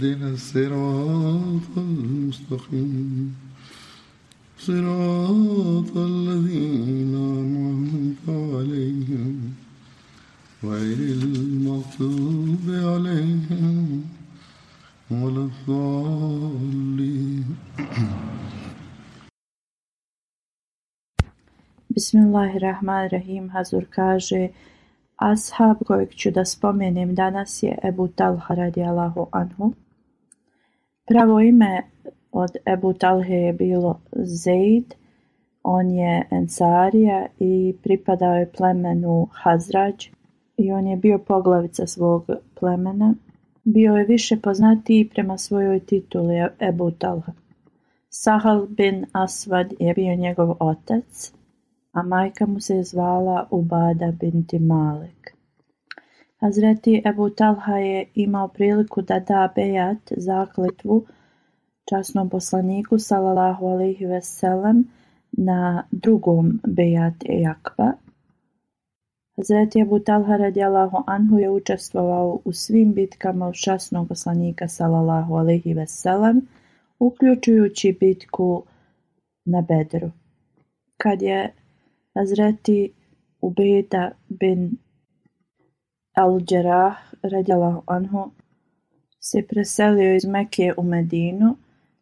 اهدنا الصراط المستقيم صراط الذين أنعمت عليهم غير المغضوب عليهم ولا الضالين بسم الله الرحمن الرحيم حضور كاجي Ashab kojeg ću da spomenem danas je Ebu Talha radijalahu anhu, Pravo ime od Ebu Talhe je bilo Zeid, on je Ensarija i pripadao je plemenu Hazrađ i on je bio poglavica svog plemena. Bio je više poznatiji prema svojoj tituli Ebu Talha. Sahal bin Aswad je bio njegov otac, a majka mu se je zvala Ubada binti Malek. Hazreti Ebu Talha je imao priliku da da bejat, zakletvu, časnom poslaniku sallallahu alejhi Veselem na drugom bejat Ejakva. jakba. Hazreti Abu Talha anhu je učestvovao u svim bitkama u časnog poslanika sallallahu alihi Veselem uključujući bitku na Bedru. Kad je Hazreti Ubejda bin al đerah anhu se preselio iz Mekije u Medinu,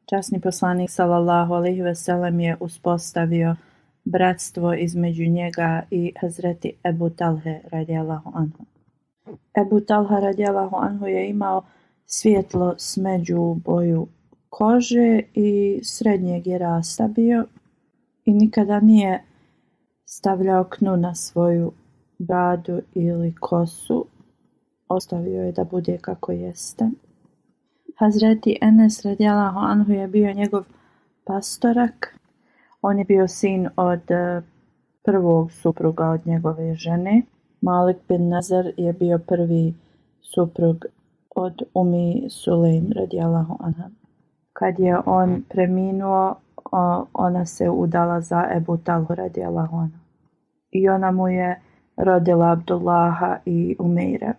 časni poslanik s.a.v. je uspostavio bratstvo između njega i Hazreti Ebu Talhe radijalahu anhu. Ebu Talha radijalahu anhu je imao svjetlo smeđu boju kože i srednjeg je rasta bio i nikada nije stavljao knu na svoju bradu ili kosu, ostavio je da bude kako jeste. Hazreti Enes radijalahu anhu je bio njegov pastorak. On je bio sin od e, prvog supruga od njegove žene. Malik bin Nazar je bio prvi suprug od Umi Sulejm radijalahu anha. Kad je on preminuo, ona se udala za Ebu Talhu radijalahu I ona mu je rodila Abdullaha i Umeira.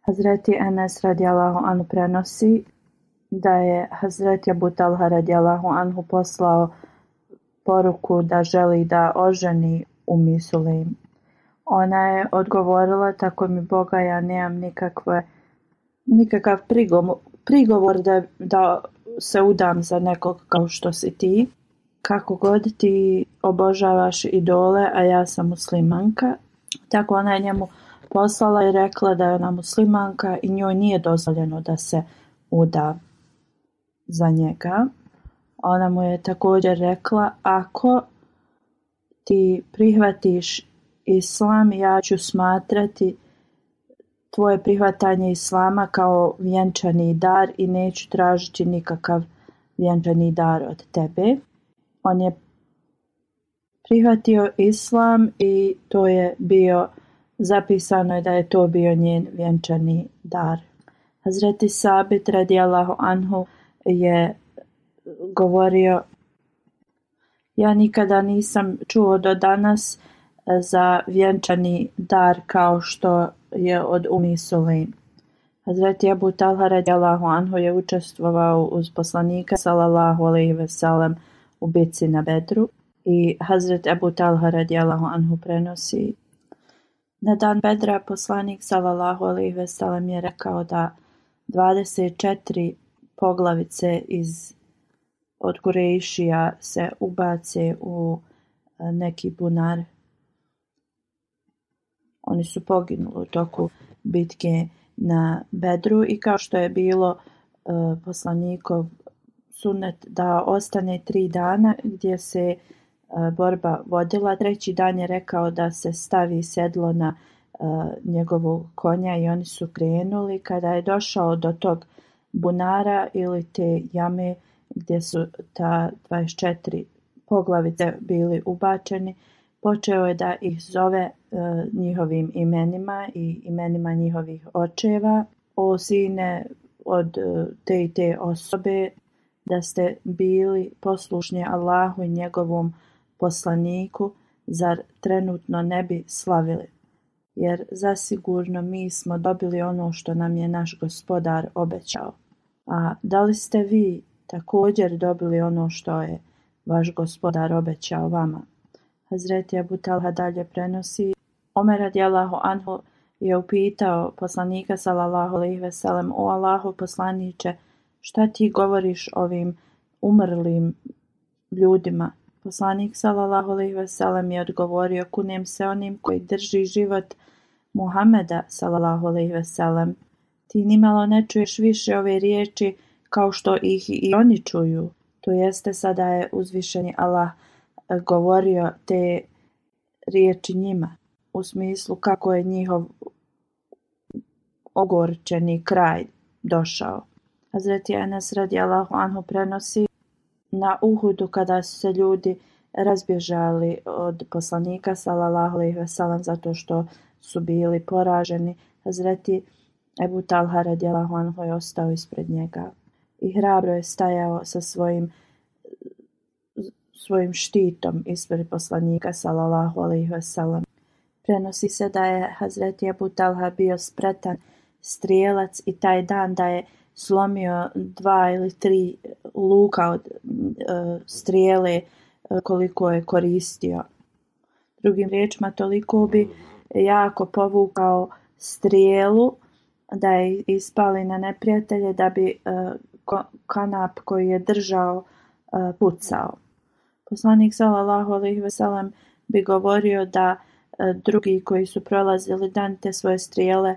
Hazreti Enes radijalahu anhu prenosi da je Hazreti Abu Talha radijalahu anhu poslao poruku da želi da oženi u Misulim. Ona je odgovorila tako mi Boga ja nemam nikakve, nikakav prigovor, prigovor da, da se udam za nekog kao što si ti. Kako god ti obožavaš idole, a ja sam muslimanka, tako ona je njemu poslala i rekla da je ona muslimanka i njoj nije dozvoljeno da se uda za njega. Ona mu je također rekla ako ti prihvatiš islam ja ću smatrati tvoje prihvatanje islama kao vjenčani dar i neću tražiti nikakav vjenčani dar od tebe. On je prihvatio islam i to je bio zapisano je da je to bio njen vjenčani dar. Hazreti Sabit radijallahu anhu je govorio ja nikada nisam čuo do danas eh, za vjenčani dar kao što je od Umi Sulim. Hazreti Abu Talha radijallahu anhu je učestvovao uz poslanika sallallahu alaihi veselem u bitci na Bedru i Hazret Ebu Talha radijalahu anhu prenosi na dan Bedra poslanik sallallahu alaihi veselam je rekao da 24 poglavice iz od Kurejšija se ubace u e, neki bunar. Oni su poginuli u toku bitke na Bedru i kao što je bilo e, poslanikov sunet da ostane tri dana gdje se E, borba vodila. Treći dan je rekao da se stavi sedlo na e, njegovu konja i oni su krenuli. Kada je došao do tog bunara ili te jame gdje su ta 24 poglavice bili ubačeni, počeo je da ih zove e, njihovim imenima i imenima njihovih očeva. O sine od te i te osobe, da ste bili poslušni Allahu i njegovom poslaniku, zar trenutno ne bi slavili? Jer zasigurno mi smo dobili ono što nam je naš gospodar obećao. A da li ste vi također dobili ono što je vaš gospodar obećao vama? Hazreti Abu Talha dalje prenosi. Omer radijalahu anhu je upitao poslanika sallallahu alejhi ve sellem: "O Allahu poslanice, šta ti govoriš ovim umrlim ljudima?" Poslanik sellem je odgovorio, kunem se onim koji drži život Muhameda sellem Ti nimalo ne čuješ više ove riječi kao što ih i oni čuju. To jeste sada je uzvišeni Allah eh, govorio te riječi njima u smislu kako je njihov ogorčeni kraj došao. Hazreti Enes radi Allahu Anhu prenosi na Uhudu kada su se ljudi razbježali od poslanika sallallahu alejhi ve zato što su bili poraženi, Hazreti Ebu Talha radijallahu anhu je ostao ispred njega i hrabro je stajao sa svojim svojim štitom ispred poslanika sallallahu alejhi ve Prenosi se da je Hazreti Ebu Talha bio spretan strijelac i taj dan da je slomio dva ili tri luka od eh, strijele eh, koliko je koristio. Drugim riječima, toliko bi jako povukao strijelu da je ispali na neprijatelje da bi eh, kanap koji je držao pucao. Poslanik sallallahu alejhi ve sellem bi govorio da drugi koji su prolazili dante svoje strijele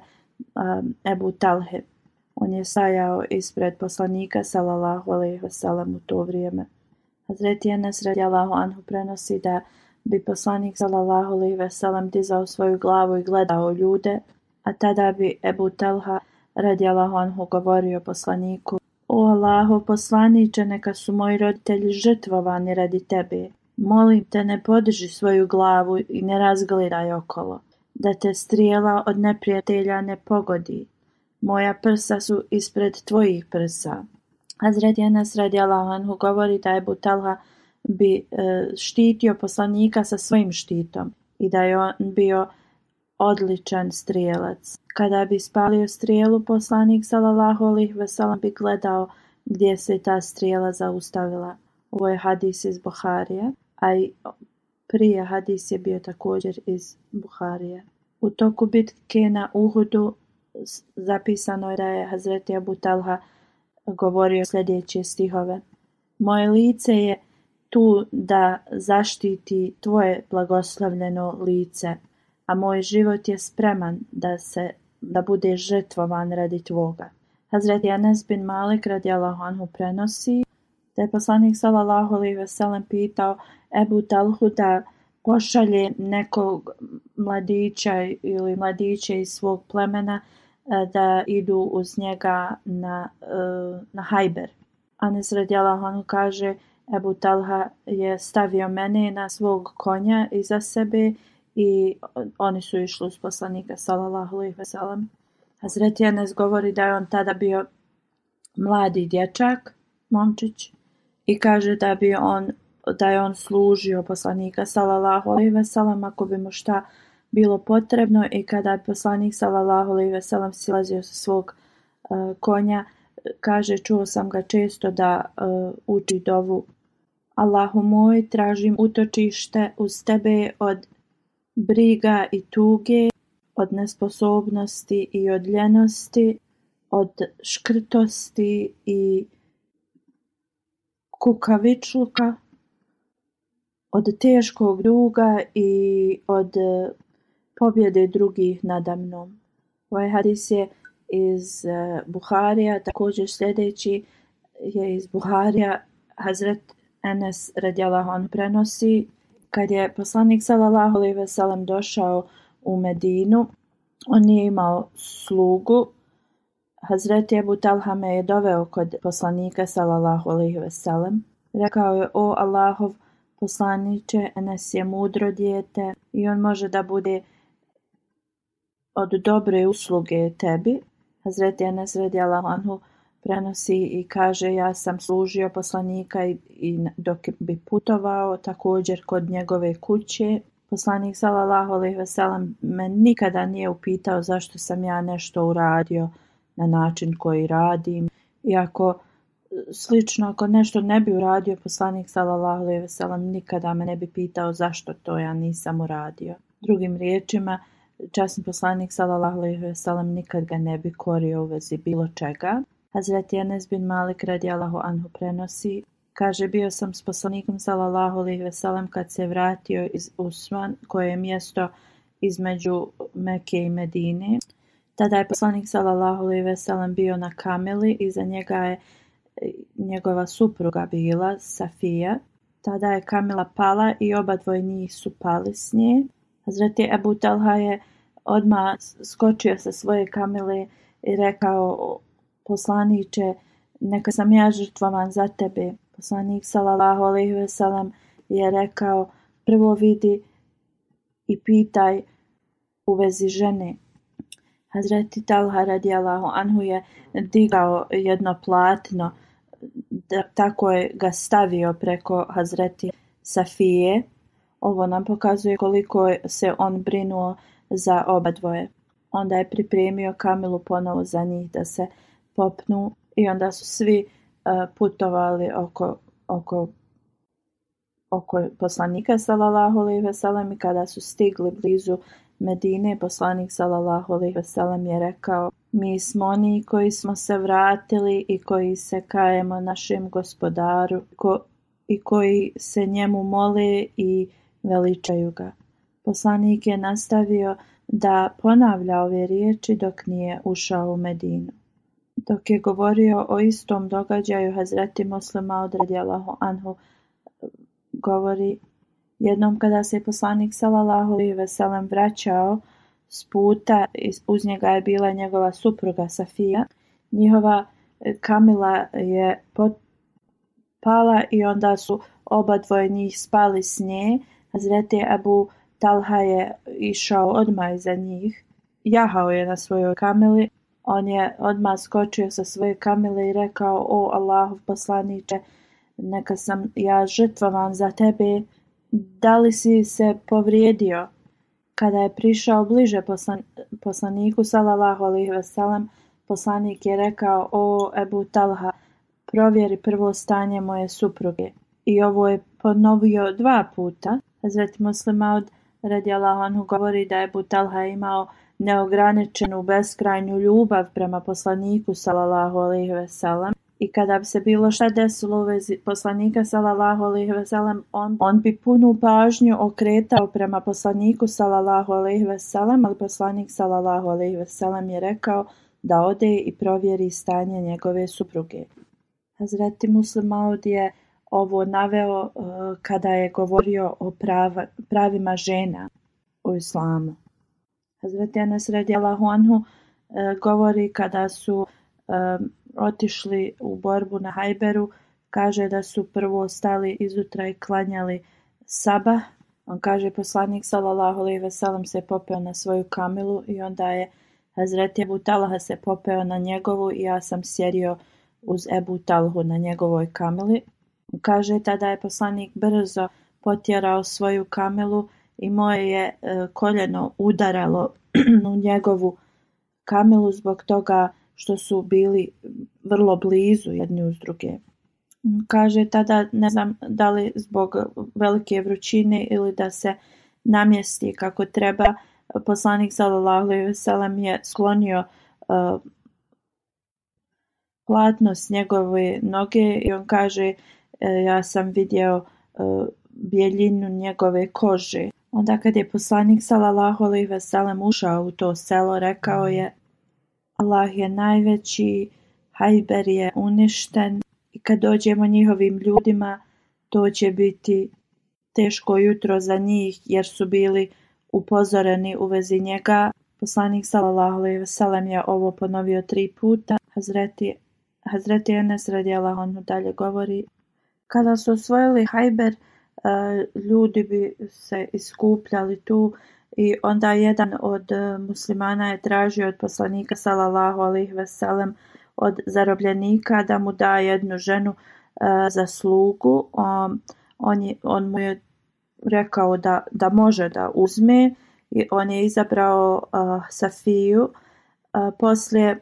Ebu Talhe on je sajao ispred poslanika sallallahu alaihi u to vrijeme. Hazret Enes radijalahu anhu prenosi da bi poslanik sallallahu alaihi wasallam dizao svoju glavu i gledao ljude, a tada bi Ebu Talha radijalahu anhu govorio poslaniku O Allahu, poslaniće, neka su moji roditelji žrtvovani radi tebe. Molim te ne podrži svoju glavu i ne razgledaj okolo, da te strijela od neprijatelja ne pogodi moja prsa su ispred tvojih prsa. Hazret na radi Allahanhu govori da je Butalha bi e, štitio poslanika sa svojim štitom i da je on bio odličan strijelac. Kada bi spalio strijelu, poslanik sallallahu alih bi gledao gdje se ta strijela zaustavila. Ovo je hadis iz Buharije, a i prije hadis je bio također iz Buharije. U toku bitke na Uhudu zapisano je da je Hazreti Abu Talha govorio sljedeće stihove. Moje lice je tu da zaštiti tvoje blagoslavljeno lice, a moj život je spreman da se da bude žrtvovan radi tvoga. Hazreti Anas bin Malik radi Anhu prenosi da je poslanik sallallahu alaihi veselem pitao Ebu Talhu da pošalje nekog mladića ili mladiće iz svog plemena E, da idu uz njega na, e, na hajber. radijala radijalahu kaže Ebu Talha je stavio mene na svog konja iza sebe i oni su išli uz poslanika sallallahu alejhi ve sellem. Hazreti Anas govori da je on tada bio mladi dječak, momčić i kaže da bi on da je on služio poslanika sallallahu alejhi ve ako bi mu šta bilo potrebno i kada je poslanik sallallahu alejhi ve sellem silazio sa svog e, konja kaže čuo sam ga često da e, uči dovu Allahu moj tražim utočište uz tebe od briga i tuge od nesposobnosti i od ljenosti od škrtosti i kukavičluka od teškog duga i od pobjede drugih nadamnom. Ovaj hadis je iz e, Buharija, također sljedeći je iz Buharija. Hazret Enes radijalahu on prenosi kad je poslanik sallallahu alejhi ve sellem došao u Medinu, on je imao slugu. Hazret je Talha me je doveo kod poslanika sallallahu alejhi ve sellem. Rekao je: "O Allahov poslanice, Enes je mudro dijete i on može da bude od dobre usluge tebi. Hazreti Enes radi anhu prenosi i kaže ja sam služio poslanika i, dok bi putovao također kod njegove kuće. Poslanik sallallahu alejhi ve me nikada nije upitao zašto sam ja nešto uradio na način koji radim. Iako slično ako nešto ne bi uradio poslanik sallallahu alejhi ve nikada me ne bi pitao zašto to ja nisam uradio. Drugim riječima Časni poslanik sallallahu alejhi ve sellem nikad ga ne bi korio u vezi bilo čega. Hazreti Enes bin Malik radijallahu anhu prenosi Kaže, bio sam s poslanikom sallallahu alejhi ve sellem kad se vratio iz Usman, koje je mjesto između Mekke i Medine. Tada je poslanik sallallahu alejhi ve sellem bio na kameli i za njega je njegova supruga bila Safija. Tada je kamila pala i oba dvojni su pali s nje. Hazreti Ebu Talha je odmah skočio sa svoje kamile i rekao poslaniće neka sam ja žrtvovan za tebe. Poslanik sallallahu alaihi veselam je rekao prvo vidi i pitaj u vezi žene. Hazreti Talha radijallahu anhu je digao jedno platno, tako je ga stavio preko Hazreti Safije ovo nam pokazuje koliko se on brinuo za obadvoje. Onda je pripremio Kamilu ponovo za njih da se popnu i onda su svi e, putovali oko, oko, oko poslanika sallallahu alejhi ve i kada su stigli blizu Medine, poslanik sallallahu alejhi ve je rekao: Mi smo oni koji smo se vratili i koji se kajemo našem gospodaru i koji se njemu mole i veličaju ga. Poslanik je nastavio da ponavlja ove riječi dok nije ušao u Medinu. Dok je govorio o istom događaju Hazreti Muslima od anhu govori jednom kada se poslanik salalahu i veselem vraćao s puta, uz njega je bila njegova supruga Safija, njihova e, Kamila je pala i onda su oba dvoje njih spali s nje, Hazreti Abu Talha je išao odmah iza njih. Jahao je na svojoj kameli. On je odmah skočio sa svoje kamele i rekao, o Allahov poslaniče, neka sam ja žrtvovan za tebe. Da li si se povrijedio? Kada je prišao bliže poslan, poslaniku, salallahu alihi veselam, poslanik je rekao, o Ebu Talha, provjeri prvo stanje moje supruge. I ovo je ponovio dva puta. Hazret Muslimaud, Maud radijalahu govori da je Butalha imao neograničenu beskrajnu ljubav prema poslaniku sallallahu alaihi veselam i kada bi se bilo šta desilo u vezi poslanika sallallahu alaihi on, on bi punu pažnju okretao prema poslaniku sallallahu alaihi veselam ali poslanik sallallahu alaihi veselam je rekao da ode i provjeri stanje njegove supruge. Hazreti Muslimaud je ovo naveo e, kada je govorio o pravima žena u islamu. Hazreti Anas radijalahu e, govori kada su e, otišli u borbu na Hajberu, kaže da su prvo stali izutra i klanjali saba. On kaže poslanik sallallahu alejhi ve se popeo na svoju kamilu i onda je Hazreti Ebu Talha se popeo na njegovu i ja sam sjedio uz Ebu Talhu na njegovoj kamili. Kaže tada je poslanik brzo potjerao svoju kamelu i moje je e, koljeno udaralo u njegovu kamelu zbog toga što su bili vrlo blizu jedni uz druge. Kaže tada, ne znam da li zbog velike vrućine ili da se namjesti kako treba, poslanik sallallahu alejhi je sklonio uh, e, platnost njegove noge i on kaže E, ja sam vidio e, bijeljinu njegove kože. Onda kad je poslanik sallallahu ve ušao u to selo, rekao mhm. je: Allah je najveći, Hajber je uništen i kad dođemo njihovim ljudima, to će biti teško jutro za njih jer su bili upozoreni u vezi njega. Poslanik sallallahu ve je ovo ponovio tri puta. Hazreti Hazreti Enes radijalahu dalje govori kada su osvojili Hajber, e, ljudi bi se iskupljali tu i onda jedan od e, muslimana je tražio od poslanika sallallahu alaihi veselem od zarobljenika da mu da jednu ženu e, za slugu. On, je, on mu je rekao da, da može da uzme i on je izabrao Safiju. Poslije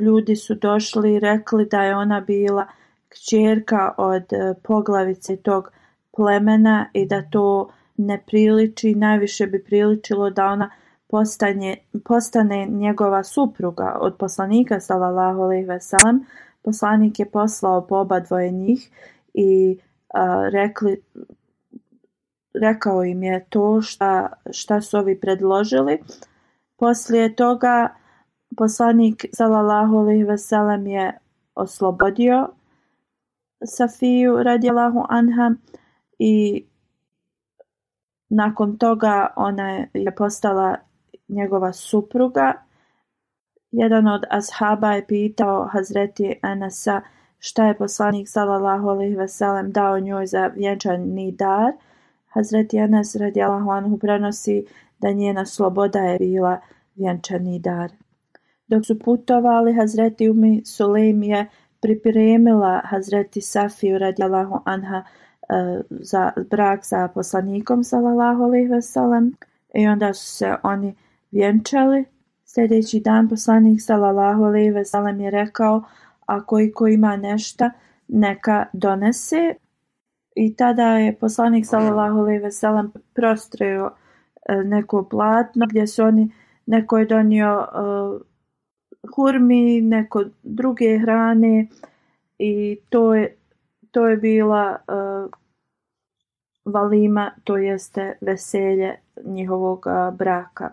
ljudi su došli i rekli da je ona bila kćerka od e, poglavice tog plemena i da to ne priliči, najviše bi priličilo da ona postane, postane njegova supruga od poslanika sallallahu alejhi Poslanik je poslao po oba dvoje njih i rekli rekao im je to šta, šta su ovi predložili. Poslije toga poslanik sallallahu alejhi je oslobodio Safiju radijalahu anha i nakon toga ona je postala njegova supruga. Jedan od ashaba je pitao Hazreti Anasa šta je poslanik sallallahu alaihi veselem dao njoj za vjenčani dar. Hazreti Anas radijalahu anhu prenosi da njena sloboda je bila vjenčani dar. Dok su putovali, Hazreti Umi je pripremila Hazreti Safiju radijalahu anha e, za brak sa poslanikom sallallahu alejhi ve sellem i onda su se oni vjenčali. Sljedeći dan poslanik sallallahu alejhi ve sellem je rekao ako ko ima nešta neka donese i tada je poslanik sallallahu alejhi ve sellem prostreo e, neko platno gdje su oni neko je donio e, hurmi, neko druge hrane i to je, to je bila eh, valima, to jeste veselje njihovog braka.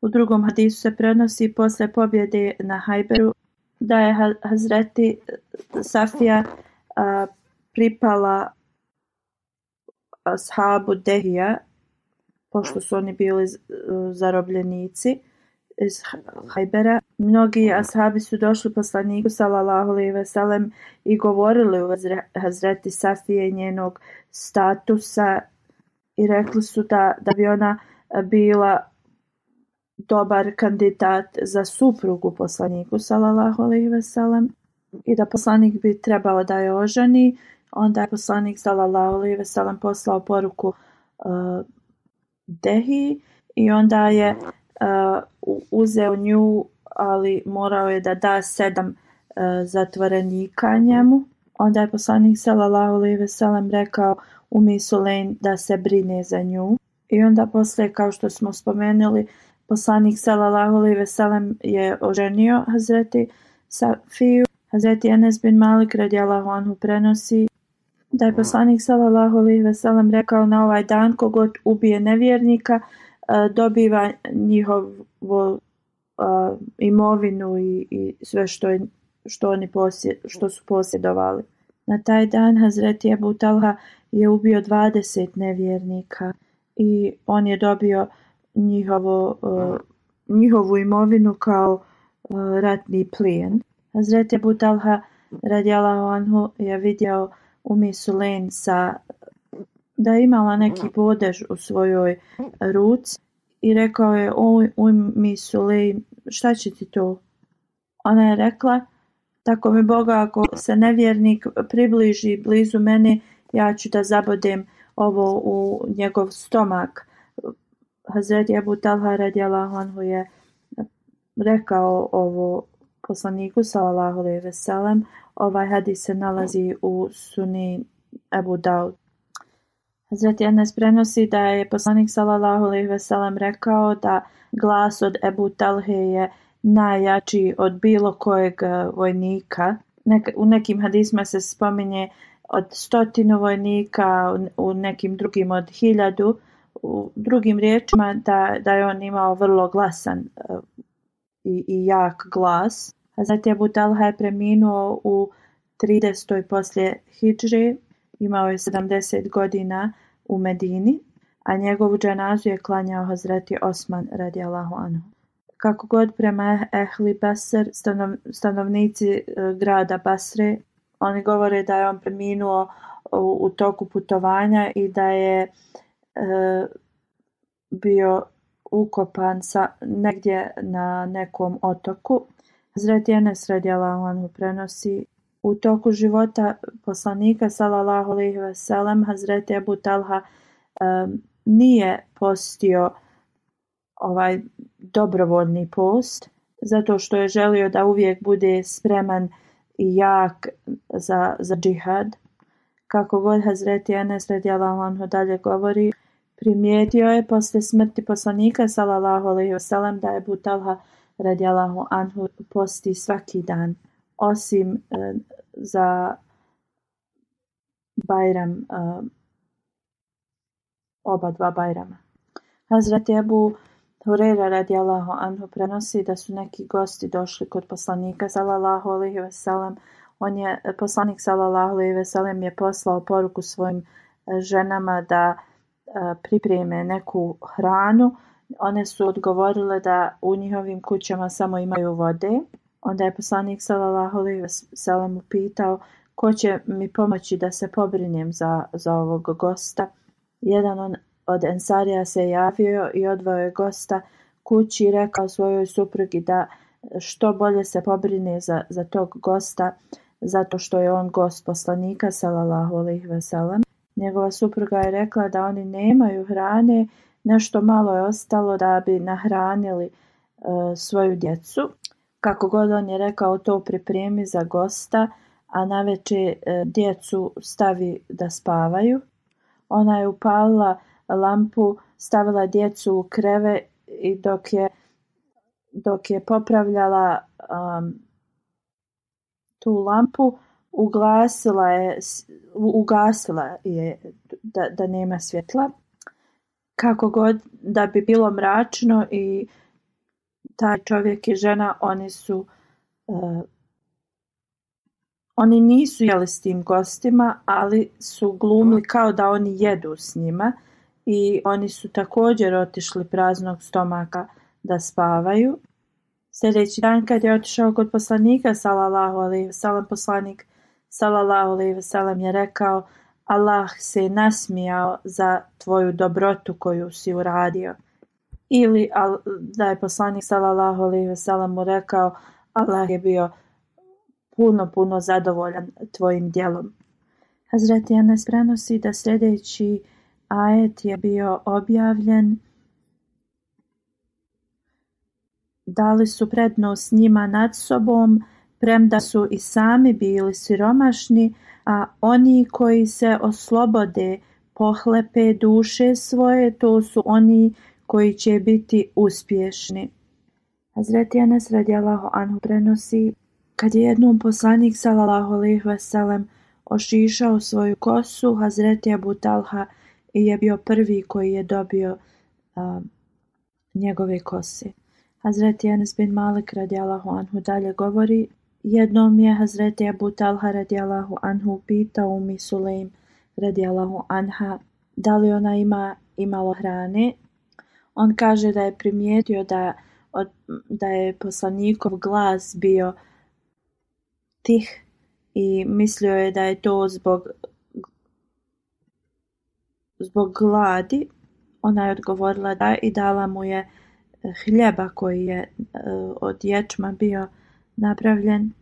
U drugom hadisu se prenosi posle pobjede na Hajberu da je Hazreti eh, Safija eh, pripala ashabu Dehija, pošto su oni bili zarobljenici iz Hajbera, mnogi ashabi su došli poslaniku sallallahu alejhi ve sellem i govorili o Hazreti Safije njenog statusa i rekli su da, da bi ona bila dobar kandidat za suprugu poslaniku sallallahu alejhi ve sellem i da poslanik bi trebao da je oženi onda je poslanik sallallahu alejhi ve sellem poslao poruku uh, Dehi i onda je uh, uzeo nju ali morao je da da sedam e, zatvorenika njemu. Onda je poslanik sallallahu alejhi ve sellem rekao Umi Sulejn da se brine za nju. I onda poslije, kao što smo spomenuli, poslanik sallallahu alejhi ve sellem je oženio Hazreti Safiju. Hazreti Enes bin Malik radijallahu anhu prenosi da je poslanik sallallahu alejhi ve rekao na ovaj dan kogod ubije nevjernika e, dobiva njihovo imovinu i, i sve što, je, što, oni što su posjedovali. Na taj dan Hazreti Abu Talha je ubio 20 nevjernika i on je dobio njihovo, njihovu imovinu kao ratni plijen. Hazreti Abu Talha je vidio u Sulen sa da je imala neki bodež u svojoj ruci i rekao je, mi Sulej, šta će ti to? Ona je rekla, tako mi Boga, ako se nevjernik približi blizu mene, ja ću da zabodem ovo u njegov stomak. Hazret Ebu Talha radijalahu je rekao ovo poslaniku sallallahu alejhi ve Ovaj hadis se nalazi u suni Abu Daud. Hazret nas prenosi da je poslanik sallallahu alejhi ve rekao da glas od Ebu Talhe je najjači od bilo kojeg e, vojnika. u nekim hadisma se spominje od stotinu vojnika, u nekim drugim od hiljadu. U drugim riječima da, da je on imao vrlo glasan e, i, i jak glas. Zatim Ebu Talha je preminuo u 30. poslije Hidžri Imao je 70 godina u Medini, a njegovu dženazu je klanjao Hazreti Osman Allahu anhu. Kako god prema Ehli Basr, stanovnici e, grada Basre, oni govore da je on preminuo u, toku putovanja i da je e, bio ukopan sa, negdje na nekom otoku. Hazreti Enes radijalahu anhu prenosi u toku života poslanika sallallahu alejhi ve sellem Hazreti Abu Talha nije postio ovaj dobrovoljni post zato što je želio da uvijek bude spreman i jak za, za džihad. Kako god Hazreti Enes radijalahu anhu dalje govori, primijetio je posle smrti poslanika sallallahu alejhi ve sellem da je Talha radijalahu anhu posti svaki dan osim e, za Bajram, e, oba dva Bajrama. Hazrat Ebu Hurera radijallahu anhu prenosi da su neki gosti došli kod poslanika sallallahu alaihi veselam. On je, poslanik sallallahu alaihi veselam je poslao poruku svojim e, ženama da pripreme neku hranu. One su odgovorile da u njihovim kućama samo imaju vode Onda je poslanik sallallahu alejhi ve pitao "Ko će mi pomoći da se pobrinjem za, za ovog gosta?" Jedan on, od ensarija se javio i odveo je gosta kući i rekao svojoj suprugi da što bolje se pobrine za, za tog gosta zato što je on gost poslanika sallallahu alejhi ve Njegova supruga je rekla da oni nemaju hrane, nešto malo je ostalo da bi nahranili e, svoju djecu kako god on je rekao to pripremi za gosta, a naveče e, djecu stavi da spavaju. Ona je upalila lampu, stavila djecu u kreve i dok je, dok je popravljala tu lampu, ugasila je, ugasila je da, da nema svjetla. Kako god da bi bilo mračno i taj čovjek i žena, oni su e, oni nisu jeli s tim gostima, ali su glumili kao da oni jedu s njima i oni su također otišli praznog stomaka da spavaju. Sljedeći dan kad je otišao kod poslanika salalahu alaihi salam poslanik salalahu alaihi salam je rekao Allah se nasmijao za tvoju dobrotu koju si uradio ili da je poslanik sallallahu alejhi ve sellem rekao Allah je bio puno puno zadovoljan tvojim djelom. Hazreti Anas prenosi da sljedeći ajet je bio objavljen dali su prednost njima nad sobom, premda su i sami bili siromašni, a oni koji se oslobode pohlepe duše svoje, to su oni koji će biti uspješni. Hazreti Anas radijalahu anhu prenosi kad je jednom poslanik salallahu alih veselem ošišao svoju kosu, Hazreti Abu Talha je bio prvi koji je dobio um, njegove kose. Hazreti Anas bin Malik radijalahu anhu dalje govori Jednom je Hazreti Abu Talha radijalahu anhu pitao Umi Sulejm radijalahu anha da li ona ima imalo hrane on kaže da je primijetio da, da je poslanikov glas bio tih i mislio je da je to zbog, zbog gladi. Ona je odgovorila da i dala mu je e, hljeba koji je e, od ječma bio napravljen.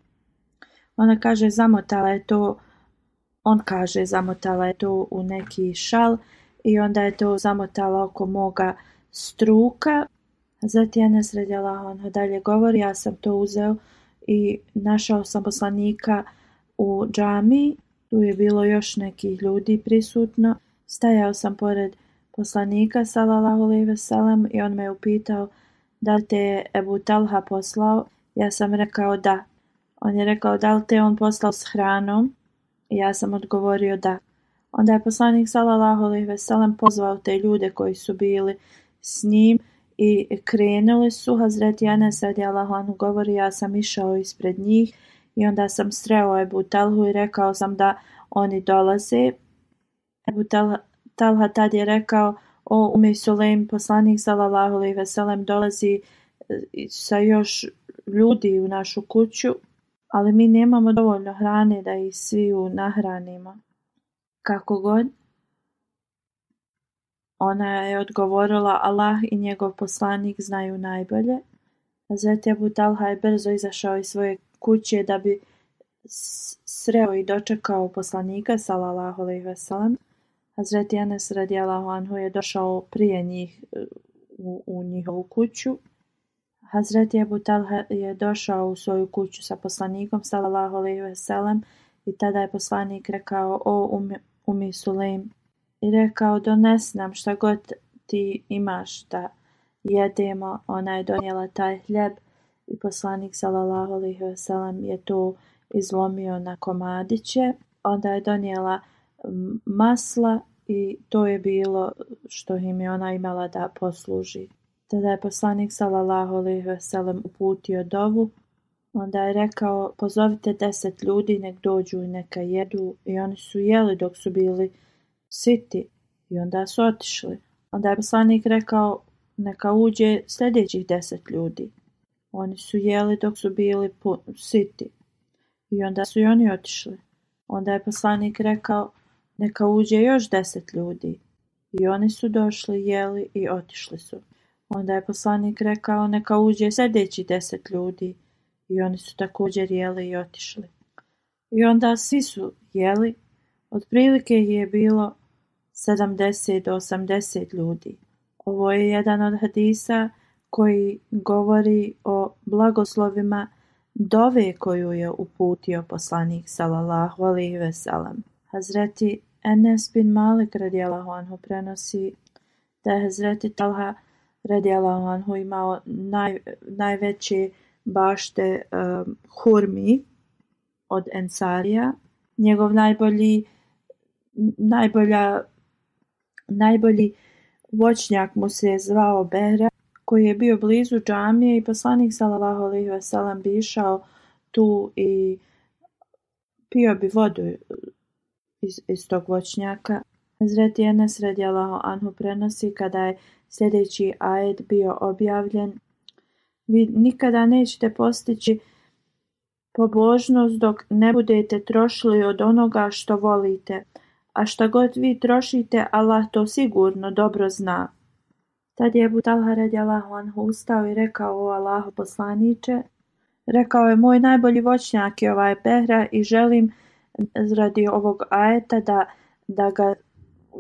Ona kaže zamotala je to, on kaže zamotala je to u neki šal i onda je to zamotala oko moga struka. zatim Enes radijalahu anhu ono, dalje govori, ja sam to uzeo i našao sam poslanika u džami, tu je bilo još nekih ljudi prisutno. Stajao sam pored poslanika salalahu i on me je upitao da li te je Ebu Talha poslao? Ja sam rekao da. On je rekao da li te on poslao s hranom? Ja sam odgovorio da. Onda je poslanik salalahu pozvao te ljude koji su bili s njim i krenuli su. Hazreti Anas Allah anhu govori ja sam išao ispred njih i onda sam sreo Ebu Talhu i rekao sam da oni dolaze. Ebu Talha, tad je rekao o Ume Sulejm poslanik sallallahu alaihi veselem dolazi e, sa još ljudi u našu kuću, ali mi nemamo dovoljno hrane da ih svi nahranimo. Kako god, ona je odgovorila: Allah i njegov poslanik znaju najbolje. Hazreti Ebu Talha je brzo izašao iz svoje kuće da bi sreo i dočekao poslanika sallallahu alejhi ve sellem. Hazret Anas radijallahu anhu je došao prije njih u, u njihovu kuću. Hazreti Ebu Talha je došao u svoju kuću sa poslanikom sallallahu alejhi ve i tada je poslanik rekao: "O Umi, umi i rekao: dones nam šta god ti imaš da jedemo. Ona je donijela taj hljeb i poslanik sallallahu alejhi ve je to izlomio na komadiće. Onda je donijela masla i to je bilo što im je ona imala da posluži. Tada je poslanik sallallahu alejhi ve uputio dovu Onda je rekao, pozovite deset ljudi, nek dođu i neka jedu. I oni su jeli dok su bili siti i onda su otišli. Onda je poslanik rekao, neka uđe sljedećih deset ljudi. Oni su jeli dok su bili siti i onda su i oni otišli. Onda je poslanik rekao, neka uđe još deset ljudi. I oni su došli, jeli i otišli su. Onda je poslanik rekao, neka uđe sljedećih deset ljudi. I oni su također jeli i otišli. I onda svi su jeli. Otprilike je bilo 70 do 80 ljudi. Ovo je jedan od hadisa koji govori o blagoslovima dove koju je uputio poslanik sallallahu alaihi veselam. Hazreti Enes bin Malik radijalahu anhu prenosi da je Hazreti Talha radijalahu anhu imao naj, najveće bašte eh, hurmi od Ensarija. Njegov najbolji najbolja Najbolji voćnjak mu se zvao Behra, koji je bio blizu džamije i poslanik s.a.v. bi išao tu i pio bi vodu iz, iz tog voćnjaka. Zreti Enes radijalahu anhu prenosi kada je sljedeći ajed bio objavljen. Vi nikada nećete postići pobožnost dok ne budete trošili od onoga što volite a šta god vi trošite, Allah to sigurno dobro zna. Tad je Ebu Talha Allahu anhu ustao i rekao o Allahu poslaniče. rekao je moj najbolji voćnjak je ovaj pehra i želim radi ovog ajeta da, da ga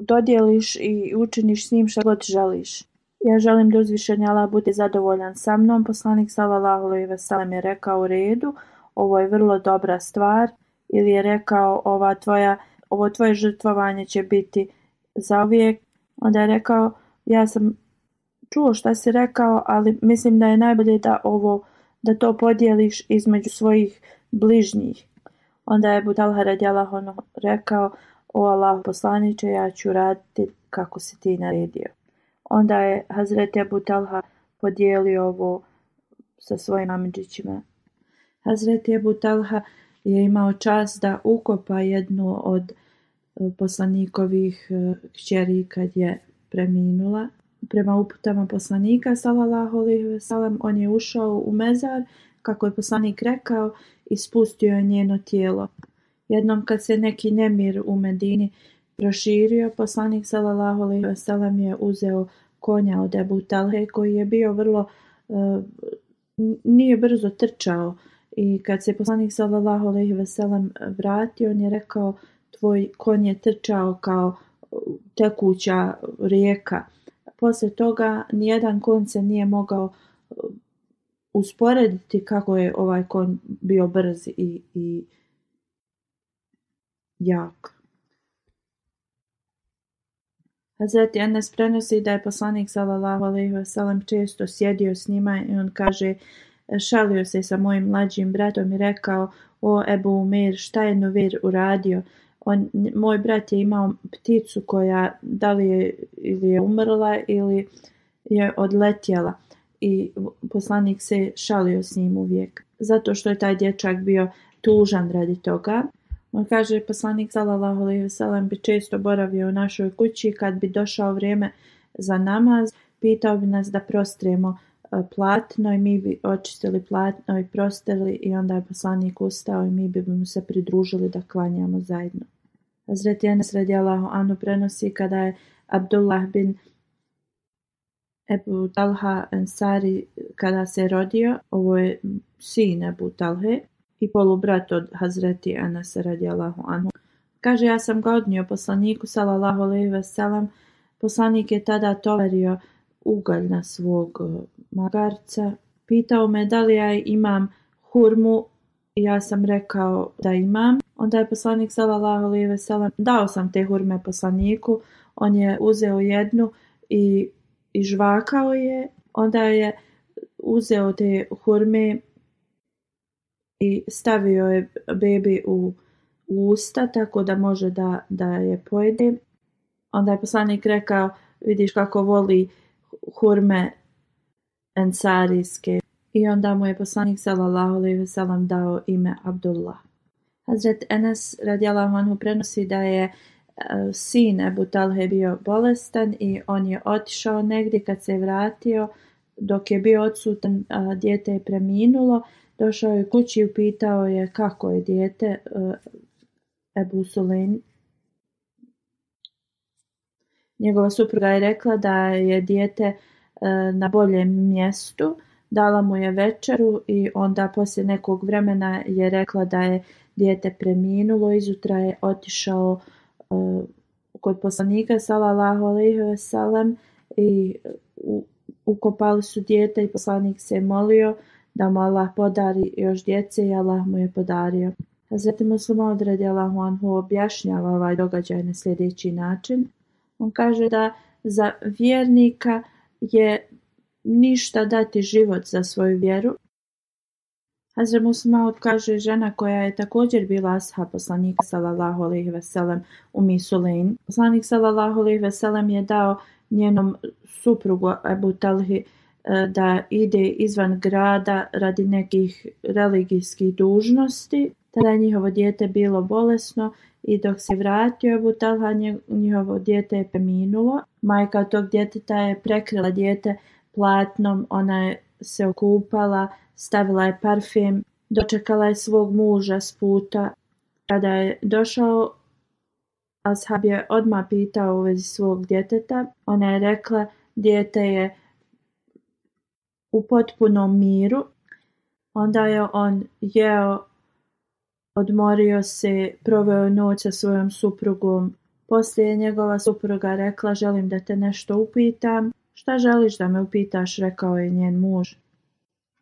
dodijeliš i učiniš s njim šta god želiš. Ja želim da uzvišenja Allah bude zadovoljan sa mnom. Poslanik sallallahu alejhi ve sellem je rekao u redu, ovo je vrlo dobra stvar ili je rekao ova tvoja ovo tvoje žrtvovanje će biti uvijek. Onda je rekao, ja sam čuo šta si rekao, ali mislim da je najbolje da ovo, da to podijeliš između svojih bližnjih. Onda je Budalha radijalah rekao, o Allah poslaniće, ja ću raditi kako si ti naredio. Onda je Hazreti Abu Talha podijelio ovo sa svojim amidžićima. Hazreti Abu Talha je imao čast da ukopa jednu od e, poslanikovih e, kćeri kad je preminula. Prema uputama poslanika, salallahu on je ušao u mezar, kako je poslanik rekao, i spustio je njeno tijelo. Jednom kad se neki nemir u Medini proširio, poslanik salallahu alaihi je uzeo konja od Ebu Talhe koji je bio vrlo, e, nije brzo trčao, i kad se poslanik sallallahu alejhi ve sellem vratio, on je rekao tvoj konj je trčao kao uh, tekuća rijeka. Poslije toga nijedan konj se nije mogao uh, usporediti kako je ovaj konj bio brz i, i jak. Hazreti Enes prenosi da je poslanik sallallahu alejhi ve sellem često sjedio s njima i on kaže Šalio se sa mojim mlađim bratom i rekao, o Ebu Umir, šta je Nuvir uradio? On, moj brat je imao pticu koja da li je, ili je umrla ili je odletjela i poslanik se šalio s njim uvijek. Zato što je taj dječak bio tužan radi toga. On kaže, poslanik sallallahu alejhi ve bi često boravio u našoj kući kad bi došao vrijeme za namaz, pitao bi nas da prostremo E, platno i mi bi očistili platno i prostili i onda je poslanik ustao i mi bi mu se pridružili da klanjamo zajedno. Hazreti Enes Allahu anu prenosi kada je Abdullah bin Ebu Talha Ansari kada se rodio, ovo je sin Ebu Talhe i polubrat od Hazreti Anas radijalahu anu Kaže, ja sam godnio poslaniku, salallahu alaihi wasalam, poslanik je tada toverio na svog e, magarca. Pitao me da li ja imam hurmu, ja sam rekao da imam. Onda je poslanik sallallahu alejhi ve dao sam te hurme poslaniku. On je uzeo jednu i i žvakao je. Onda je uzeo te hurme i stavio je bebi u usta tako da može da, da je pojede. Onda je poslanik rekao, vidiš kako voli hurme ensarijske. I onda mu je poslanik sallallahu alaihi wasallam dao ime Abdullah. Hazret Enes vam anhu prenosi da je e, sin Ebu Talhe bio bolestan i on je otišao negdje kad se je vratio dok je bio odsutan e, dijete je preminulo došao je kući i upitao je kako je dijete e, Ebu Sulejm njegova supruga je rekla da je dijete e, na boljem mjestu, dala mu je večeru i onda poslije nekog vremena je rekla da je dijete preminulo, izutra je otišao e, kod poslanika sallallahu alejhi ve i ukopali su dijete i poslanik se je molio da mu Allah podari još djece i Allah mu je podario. Hazreti Muslim odredi Allahu Anhu objašnjava ovaj događaj na sljedeći način. On kaže da za vjernika je ništa dati život za svoju vjeru. Hazre Musmaud kaže žena koja je također bila asha poslanika sallallahu alaihi veselem u Misulein. Poslanik sallallahu alaihi veselem je dao njenom suprugu Ebu Talhi eh, da ide izvan grada radi nekih religijskih dužnosti tada je njihovo dijete bilo bolesno i dok se vratio u Talha, njihovo dijete je preminulo. Majka tog djeteta je prekrila dijete platnom, ona je se okupala, stavila je parfim. dočekala je svog muža s puta. Kada je došao, Ashab je odmah pitao u vezi svog djeteta. Ona je rekla, dijete je u potpunom miru. Onda je on jeo Odmorio se, proveo noć sa svojom suprugom. Poslije je njegova supruga rekla, želim da te nešto upitam. Šta želiš da me upitaš, rekao je njen muž.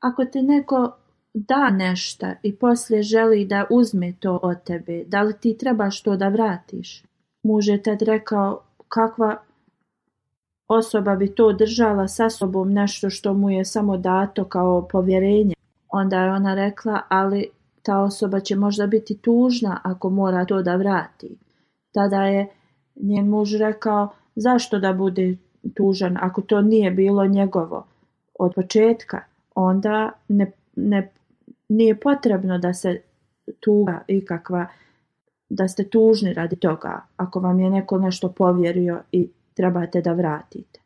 Ako te neko da nešto i poslije želi da uzme to od tebe, da li ti trebaš to da vratiš? Muž je tad rekao, kakva osoba bi to držala sa sobom nešto što mu je samo dato kao povjerenje. Onda je ona rekla, ali ta osoba će možda biti tužna ako mora to da vrati. Tada je njen muž rekao zašto da bude tužan ako to nije bilo njegovo od početka, onda ne, ne, nije potrebno da se tuga ikakva, da ste tužni radi toga ako vam je neko nešto povjerio i trebate da vratite.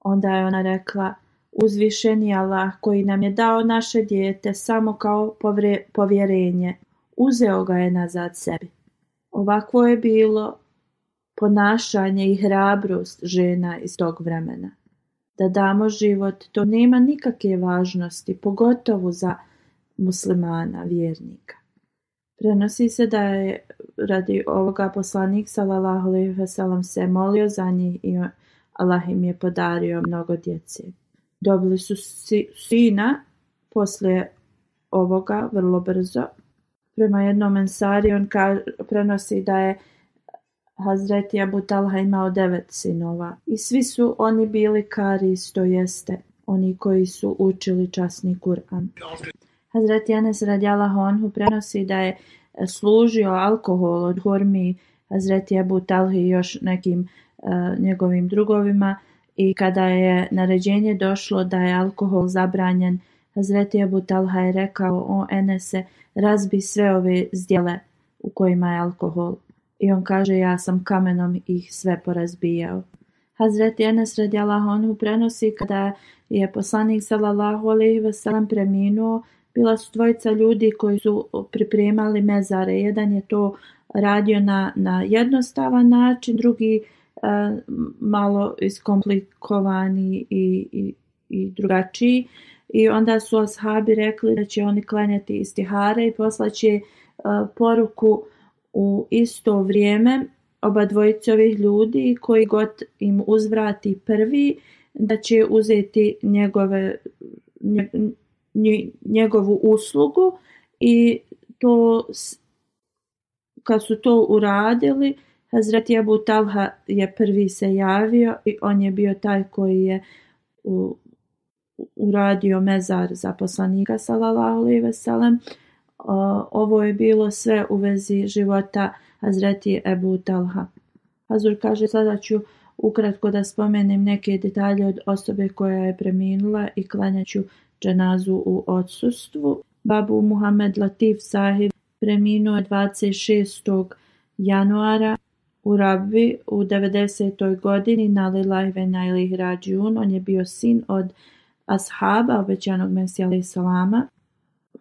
Onda je ona rekla uzvišeni Allah koji nam je dao naše dijete samo kao povjerenje. Uzeo ga je nazad sebi. Ovakvo je bilo ponašanje i hrabrost žena iz tog vremena. Da damo život, to nema nikakve važnosti, pogotovo za muslimana, vjernika. Prenosi se da je radi ovoga poslanik sallallahu ve se molio za njih i Allah im je podario mnogo djece. Dobili su sina poslije ovoga vrlo brzo. Prema jednom ensari on prenosi da je Hazreti Abu Talha imao devet sinova. I svi su oni bili kari isto jeste, oni koji su učili časni Kur'an. Hazreti Anas radjala honhu prenosi da je služio alkohol od hormi Hazreti Abu Talhi i još nekim eh, njegovim drugovima i kada je naređenje došlo da je alkohol zabranjen, Hazreti Abu Talha je rekao, o Enese, razbi sve ove zdjele u kojima je alkohol. I on kaže, ja sam kamenom ih sve porazbijao. Hazreti Enes radijalahu mu prenosi kada je poslanik sallallahu alaihi wasallam preminuo, bila su dvojica ljudi koji su pripremali mezare. Jedan je to radio na, na jednostavan način, drugi E, malo iskomplikovani i, i, i drugačiji. I onda su ashabi rekli da će oni klanjati istihare i poslaće e, poruku u isto vrijeme oba dvojice ovih ljudi koji god im uzvrati prvi da će uzeti njegove, njegovu uslugu i to kad su to uradili Hazret Jebu Talha je prvi se javio i on je bio taj koji je uradio mezar za poslanika sallallahu alejhi ve Ovo je bilo sve u vezi života Hazreti Ebu Talha. Hazur kaže sada ću ukratko da spomenem neke detalje od osobe koja je preminula i klanjaću dženazu u odsustvu. Babu Muhammed Latif Sahib preminuo je 26. januara u Rabvi u 90. godini nalila vena ili rađun. On je bio sin od ashaba, obećanog Mesija alaih salama.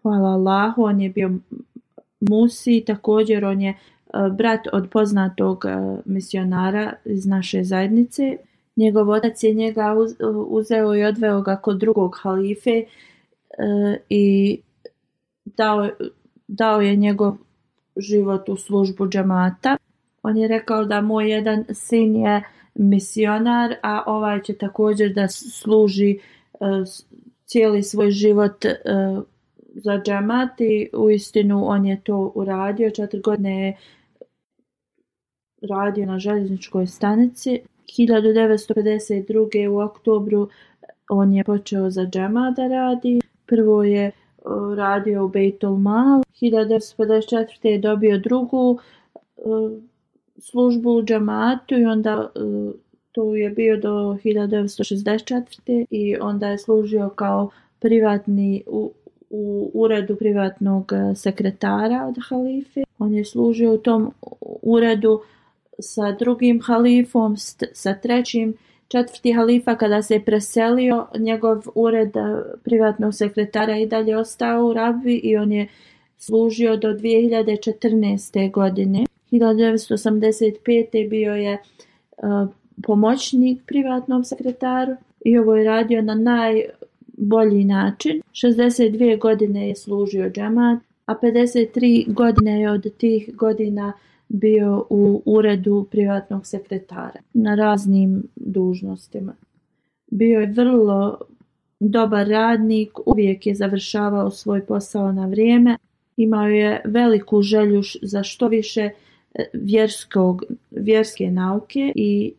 Hvala Allahu, on je bio Musi, također on je e, brat od poznatog e, misionara iz naše zajednice. Njegov otac je njega uzeo i odveo ga kod drugog halife e, i dao, dao je njegov život u službu džamata. On je rekao da moj jedan sin je misionar, a ovaj će također da služi e, cijeli svoj život e, za džemat i u istinu on je to uradio. Četiri godine je radio na željezničkoj stanici. 1952. u oktobru on je počeo za džema da radi. Prvo je e, radio u Beitul Mal. 1954. je dobio drugu službu u džamatu i onda e, tu je bio do 1964. i onda je služio kao privatni u, uredu privatnog e, sekretara od halife. On je služio u tom uredu sa drugim halifom, sa trećim. Četvrti halifa kada se je preselio, njegov ured e, privatnog sekretara i dalje ostao u Rabi i on je služio do 2014. godine. 1985. bio je e, pomoćnik privatnom sekretaru i ovo je radio na najbolji način. 62 godine je služio džamat, a 53 godine je od tih godina bio u uredu privatnog sekretara na raznim dužnostima. Bio je vrlo dobar radnik, uvijek je završavao svoj posao na vrijeme, imao je veliku želju za što više vjerskog, vjerske nauke i,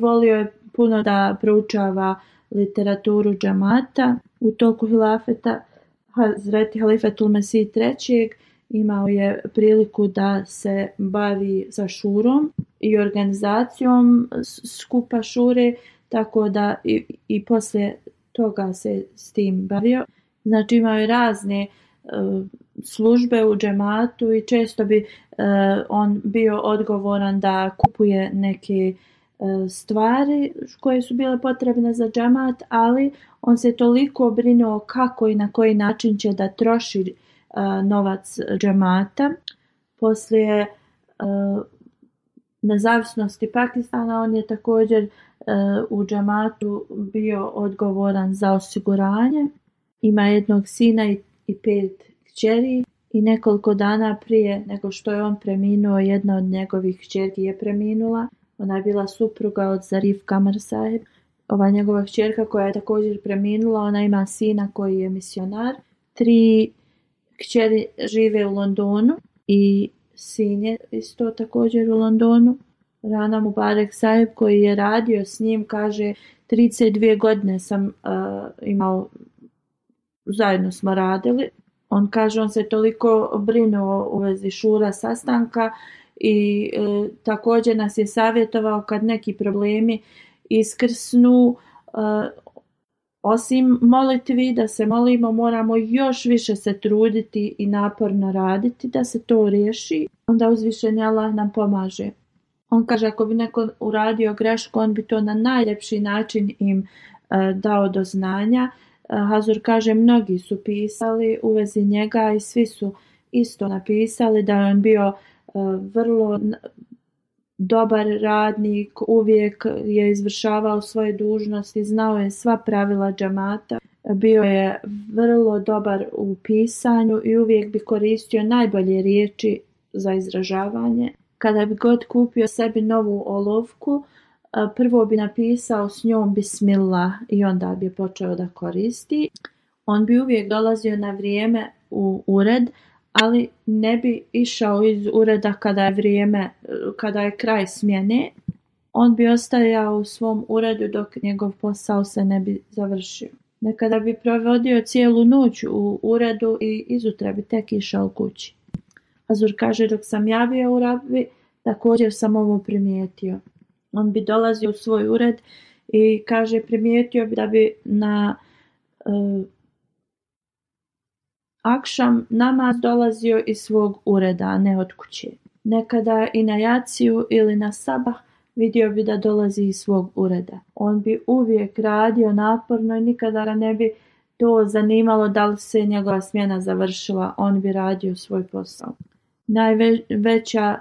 volio je puno da proučava literaturu džamata u toku hilafeta Hazreti Halifatul Mesih III. imao je priliku da se bavi sa šurom i organizacijom skupa šure, tako da i, i poslije toga se s tim bavio. Znači imao je razne službe u džematu i često bi e, on bio odgovoran da kupuje neke e, stvari koje su bile potrebne za džemat, ali on se toliko brinuo kako i na koji način će da troši e, novac džemata. Poslije nezavisnosti Pakistana on je također u džematu bio odgovoran za osiguranje. Ima jednog sina i i pet kćeri i nekoliko dana prije nego što je on preminuo, jedna od njegovih kćerki je preminula. Ona je bila supruga od Zarif Kamar Saheb. Ova njegova kćerka koja je također preminula, ona ima sina koji je misionar. Tri kćeri žive u Londonu i sin je isto također u Londonu. Rana Mubarek Saheb koji je radio s njim kaže 32 godine sam uh, imao zajedno smo radili. On kaže, on se toliko brinuo u vezi šura sastanka i e, također nas je savjetovao kad neki problemi iskrsnu, e, osim molitvi, da se molimo, moramo još više se truditi i naporno raditi da se to riješi. Onda uzvišenje Allah nam pomaže. On kaže ako bi neko uradio grešku, on bi to na najljepši način im e, dao do znanja E, Hazur kaže mnogi su pisali u vezi njega i svi su isto napisali da je on bio e, vrlo dobar radnik, uvijek je izvršavao svoje dužnosti, znao je sva pravila džamata, e, bio je vrlo dobar u pisanju i uvijek bi koristio najbolje riječi za izražavanje. Kada bi god kupio sebi novu olovku, prvo bi napisao s njom bismillah i onda bi počeo da koristi. On bi uvijek dolazio na vrijeme u ured, ali ne bi išao iz ureda kada je vrijeme, kada je kraj smjene. On bi ostajao u svom uredu dok njegov posao se ne bi završio. Nekada bi provodio cijelu noć u uredu i izutra bi tek išao kući. Azur kaže dok sam javio u rabbi, također sam ovo primijetio. On bi dolazio u svoj ured i kaže primijetio bi da bi na uh, akšam namaz dolazio iz svog ureda, a ne od kuće. Nekada i na jaciju ili na sabah vidio bi da dolazi iz svog ureda. On bi uvijek radio naporno i nikada ne bi to zanimalo da li se njegova smjena završila. On bi radio svoj posao. Najveća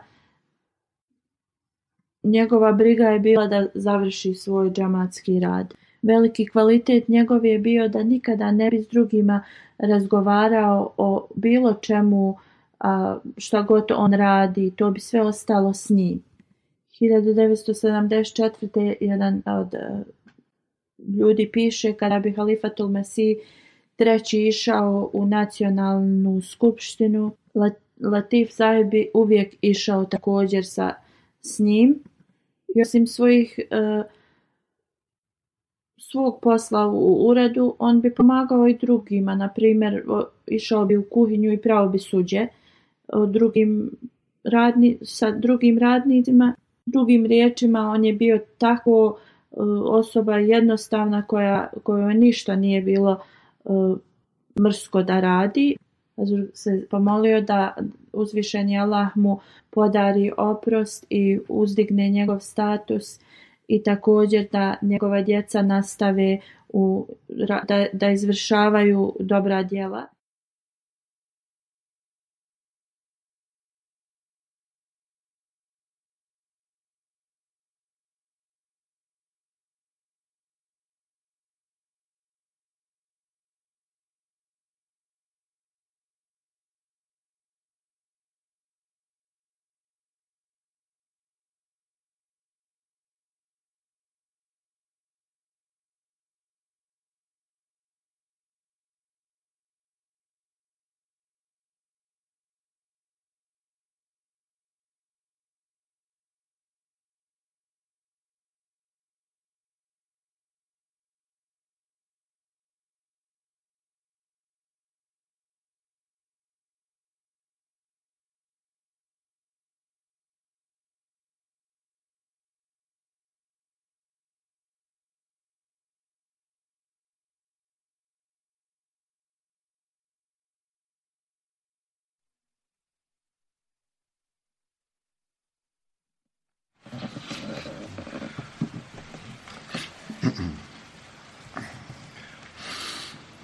Njegova briga je bila da završi svoj džamatski rad. Veliki kvalitet njegov je bio da nikada ne bi s drugima razgovarao o bilo čemu što šta god on radi, to bi sve ostalo s njim. 1974. jedan od e, ljudi piše kada bi Halifatul Mesih treći išao u nacionalnu skupštinu, Latif Zahid bi uvijek išao također sa, s njim. I osim svojih e, svog posla u uredu, on bi pomagao i drugima. Na primjer, išao bi u kuhinju i pravo bi suđe drugim radni, sa drugim radnicima. Drugim riječima, on je bio tako e, osoba jednostavna koja, kojoj ništa nije bilo e, mrsko da radi. Se pomolio da, uzvišeni Allah mu podari oprost i uzdigne njegov status i također da njegova djeca nastave u, da, da izvršavaju dobra djela.